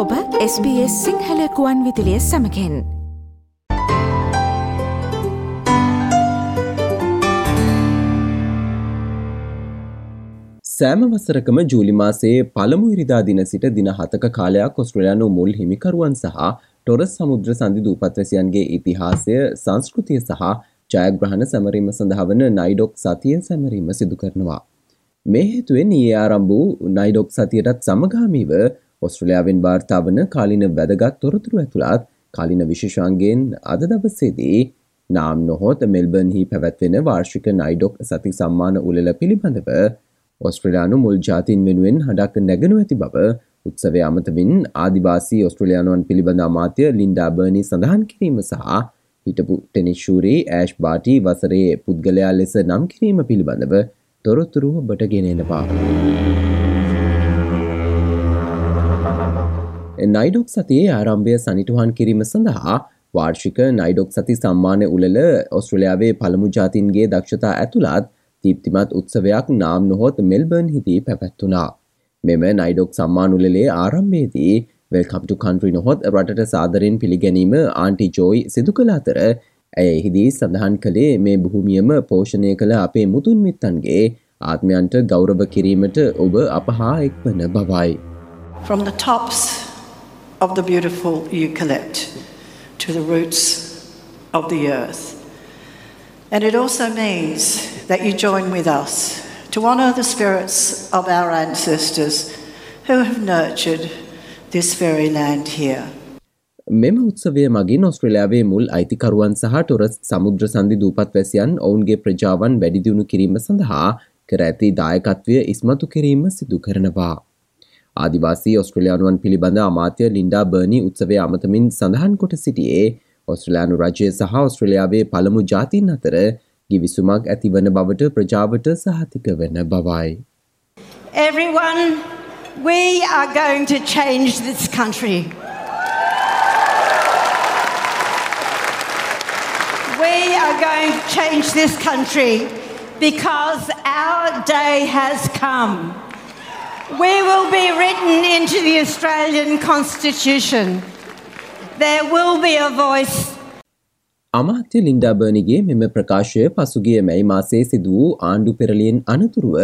ඔබ SBS සිංහලකුවන් විදිලිය සමකෙන් සෑම වසරකම ජූලි මාසයේ පළමු ඉරිදා දින සිට දින හතක කාලයක් ඔස්ට්‍රලයානු මුල් හිමිකරුවන් සහ ටොරස් සමුද්‍ර සඳි දූපත්වැසියන්ගේ ඉතිහාසය සංස්කෘතිය සහ ජයග්‍රහණ සැමරීම සඳහවන නයිඩොක් සතිය සැමරීම සිදු කරනවා. මේ හේතුවෙන් ඒ ආරම්භ වූ නයිඩොක් සතියටත් සමගාමීව ඔස්ට්‍රලයාාවෙන් වාර්තාාවන කාලින වැදගත් තොරතුරු ඇතුළත් කාලින විශේෂන්ගෙන් අද දවස්සේදී නාම් නොහොත් මෙල්බර්න්හි පැවැත්වෙන වාර්ෂික නයිඩොක් සති සම්මාන උලල පිළිබඳව ඔස්ට්‍රලයානු මුල් ජාතින් වෙනුවෙන් හඩක් නැගනු ඇති බව උත්සවය අමතවින් ආදිවාසී ඔස්ට්‍රලයානුවන් පිළිබඳ අමාත්‍ය ලින්ඩා බර්ණි සඳහන් කිරීම සහ හිටපු ටෙනිශූරී ඇෂ් බාටි වසරයේ පුද්ගලයා ලෙස නම් කිරීම පිළිබඳව තොරතුරුව බට නයිඩොක් සතියේ ආරම්භය සනිටුහන් කිරීම සඳහා වාර්ෂික නයිඩොක් සති සම්මානය උලල ඔස්ට්‍රලයාාවේ පළමු ජාතින්ගේ දක්ෂතා ඇතුළත් තීප්තිමත් උත්සවයක් නාම් නොහොත් මෙල්බර්න් හිදී පැපැත්තුනා. මෙම නයිඩොක් සම්මානුලලේ ආරම්භේදී වෙල්කම්ටු කන්ට්‍රි නොහොත් රටට සාදරෙන් පිළිගැනීම ආන්ටි ජෝයි සිදු කළ අතර ඇය එහිදී සඳහන් කළේ මේ බොහොමියම පෝෂණය කළ අපේ මුතුන් මිත්තන්ගේ ආත්මයන්ට ගෞරව කිරීමට ඔබ අපහා එක්වන බවයි. From the tops of the beautiful eucalypt to the roots of the earth. And it also means that you join with us to honour the spirits of our ancestors who have nurtured this very land here. මෙම උත්සවය මගින් ඔස්ට්‍රලයාාවේ මුල් අයිතිකරුවන් සහ ටොරස් සමුද්‍ර සන්ධි දූපත් වැසියන් ඔවුන්ගේ ප්‍රජාවන් වැඩිදියුණු කිරීම සඳහා කර ඇති දායකත්වය ඉස්මතු කිරීම සිදු කරනවා. ආදිවාසී ඔස්ට්‍රලයානුවන් පිළිබඳ අමාත්‍ය ලින්ඩා බර්ණි උත්සවය අමතමින් සඳහන් කොට සිටියේ ඔස්ට්‍රලයානු රජය සහ ඔස්ට්‍රලයාාවේ පළමු ජාතින් අතර ගිවිසුමක් ඇතිවන බවට ප්‍රජාවට සහතික වන බවයි. Everyone, we are going to change this country. We are going to change this country because our day has come. We will be written into the Australian Constitution. There will be a voice. අමාත්‍ය ලින්ඩාබර්නිගේ මෙම ප්‍රකාශය පසුගිය මැයි මාසේ සිදු වූ ආණ්ඩු පෙරලියෙන් අනතුරුව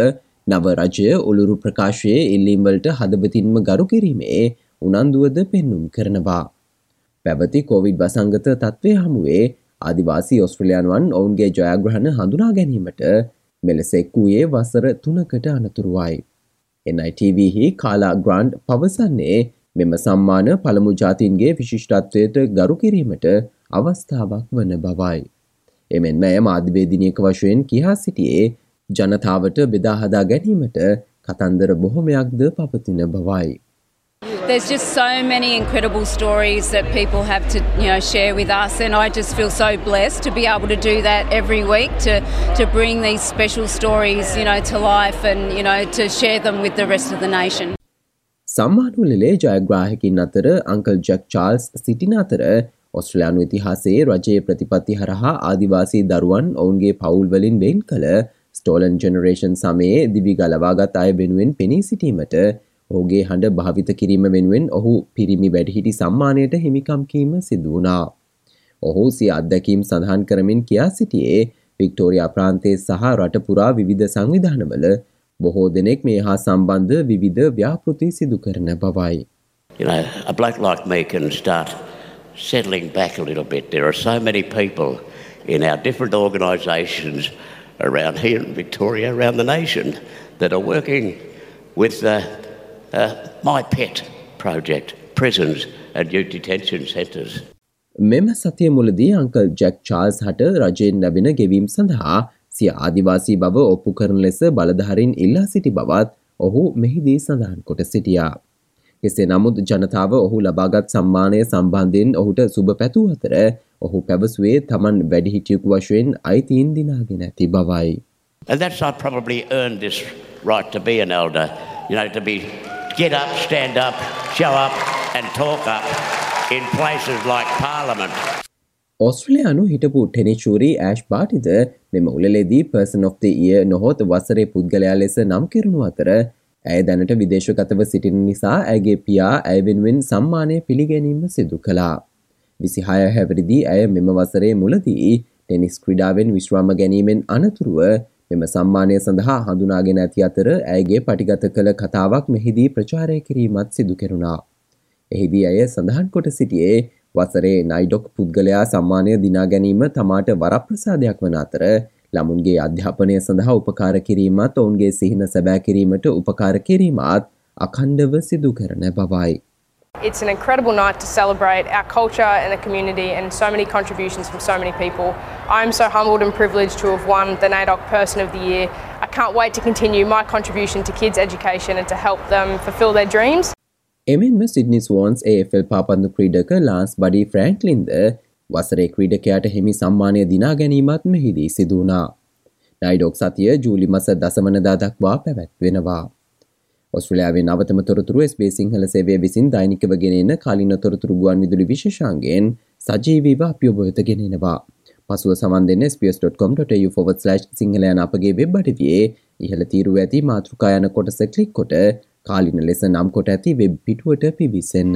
නව රජය ඔළුරු ප්‍රකාශයේ ඉල්ලීම්වලට හදබතින්ම ගරු කිරීමේ උනන්දුවද පෙන්නුම් කරනවා. පැවති කොවිඩ් වසංගත තත්ත්වය හමුවේ ආදිවාසී ඔස්ට්‍රලයානුවන් ඔවුන්ගේ ජයග්‍රහණ හඳුනා ගැනීමට මෙලෙසෙක් වූයේ වසර තුනකට අනතුරුවයි. NITVහි කාලා ග්‍රන්ඩ් පවසන්නේ මෙම සම්මාන පළමු ජාතින්ගේ විශිෂ්ටත්වයට ගරු කිරීමට අවස්ථාවක් වන බවයි. එමෙන්ම ඇය මාධ්‍යවේදිනියක වශයෙන් කියා සිටියේ ජනතාවට බෙදාහදා ගැනීමට කතන්දර බොහොමයක්ද පවතින බවයි. There's just so many incredible stories that people have to you know share with us and I just feel so blessed to be able to do that every week to to bring these special stories you know to life and you know to share them with the rest of the nation. සම්මානුලලේ ජයග්‍රාහකින් අතර uncle jack Charles සිටින අතර ඔස්ට්‍රලයානු ඉතිහාසයේ රජයේ ප්‍රතිපත්ති හරහා ආදිවාසී දරුවන් ඔවුන්ගේ පවුල්වලින් වෙන් කළ ස්ටෝලන් ජෙනරේෂන් සමයේ දිවි ගලවාගත් අය වෙනුවෙන් පෙනී සිටීමට ඔහුගේ හඬ භාවිත කිරීම වෙනුවෙන් ඔහු පිරිමි වැඩහිටි සම්මානයට හිමිකම්කීම සිදුවනා. ඔහු සිය අත්දැකීම් සඳහන් කරමින් කියා සිටියේ වික්ටෝරයා ප්‍රාන්තේ සහ රටපුරා විවිධ සංවිධානවල බොහෝ දෙනෙක් මේ හා සම්බන්ධ විවිධ ව්‍යාපෘති සිදු කරන බවයි. You know, a bloke like me can start settling back a little bit. There are so many people in our different organisations around here in Victoria, around the nation, that are working with uh, uh, my pet project, prisons and youth detention centres. මෙම සතිය මුලදී uncle jack Charles හට රජයෙන් ලැබෙන ගෙවීම් සඳහා සිය ආදිවාසී බව ඔප්පු කරන ලෙස බලධහරින් ඉල්ලා සිටි බවත් ඔහු මෙහිදී සඳහන් කොට සිටියා. එසේ නමුත් ජනතාව ඔහු ලබාගත් සම්මානය සම්බන්ධයෙන් ඔහුට සුභ පැතුූ අතර ඔහු පැවසුවේ තමන් වැඩිහිටියකු වශයෙන් අයිතීන් දිනාගෙන ඇති බවයි. And that's I probably earned this right to be an elder. You know, to be get up, stand up, show up and talk up in places like Parliament. ඔස්ට්‍රලයානු හිටපු ටෙනිචූරී ඇෂ් බාටිද මෙම උලෙදී පර්සන් of the ය නොහොත් වසරේ පුද්ගලයා ලෙස නම් කෙරුණු අතර ඇය දැනට විදේශගතව සිටින නිසා ඇගේ පියා ඇය වෙනුවෙන් සම්මානය පිළිගැනීම සිදු කළා. විසිහය හැවරිදි ඇය මෙම වසරේ මුලදී ටෙනිස් ක්‍රඩාවෙන් විශ්වාම ගැනීමෙන් අනතුරුව මෙම සම්මානය සඳහා හඳුනාගෙන ඇති අතර ඇයගේ පටිගත කළ කතාවක් මෙහිදී ප්‍රචාරය කිරීමත් සිදු කෙරුණා. එහිදී ඇය සඳහන් කොට සිටියේ වසරේ නයිඩොක් පුද්ගලයා සම්මානය දිනා ගැනීම තමාට වරප්‍රසාදයක් වන අතර ළමුන්ගේ අධ්‍යාපනය සඳහා උපකාර කිරීමත් ඔවුන්ගේ සිහින සැබෑ කිරීමට උපකාර කිරීමත් අකණ්ඩව සිදු කරන බවයි. It's an incredible night to celebrate our culture and the community and so many contributions from so many people. I'm so humbled and privileged to have won the NAIDOC Person of the Year. I can't wait to continue my contribution to kids' education and to help them fulfill their dreams. එමෙන්ම Sydney Swans AFL පාපන්දු ක්‍රීඩක Lance Buddy ෆ්‍රෑන්ක්ලින්ද වසරේ ක්‍රීඩකයාට හිමි සම්මානය දිනා ගැනීමත් මෙහිදී සිදුවනා. නයිඩොක් සතිය ජූලි මස දසමනදා දක්වා පැවැත්වෙනවා. ඔස්ට්‍රලයාාවේ නවතම තොරතුරු ස්බේ සිංහල සේවය විසින් දෛනිකව ගෙනෙන කලින තොරතුරු ගුවන් විදුලි විශෂන්ගෙන් සජීවීව අපියොබොහත ගෙනෙනවා. පසුව සමන් දෙන්න ps.com.tu/ සිංහලයන අපගේ වෙබ් අඩවියේ ඉහළ තීරුව ඇති මාතෘකායන කොටස කලික් කොට කාලින ලෙස නම් කොට ඇති වෙබ් පිටුවට පිවිසන්න.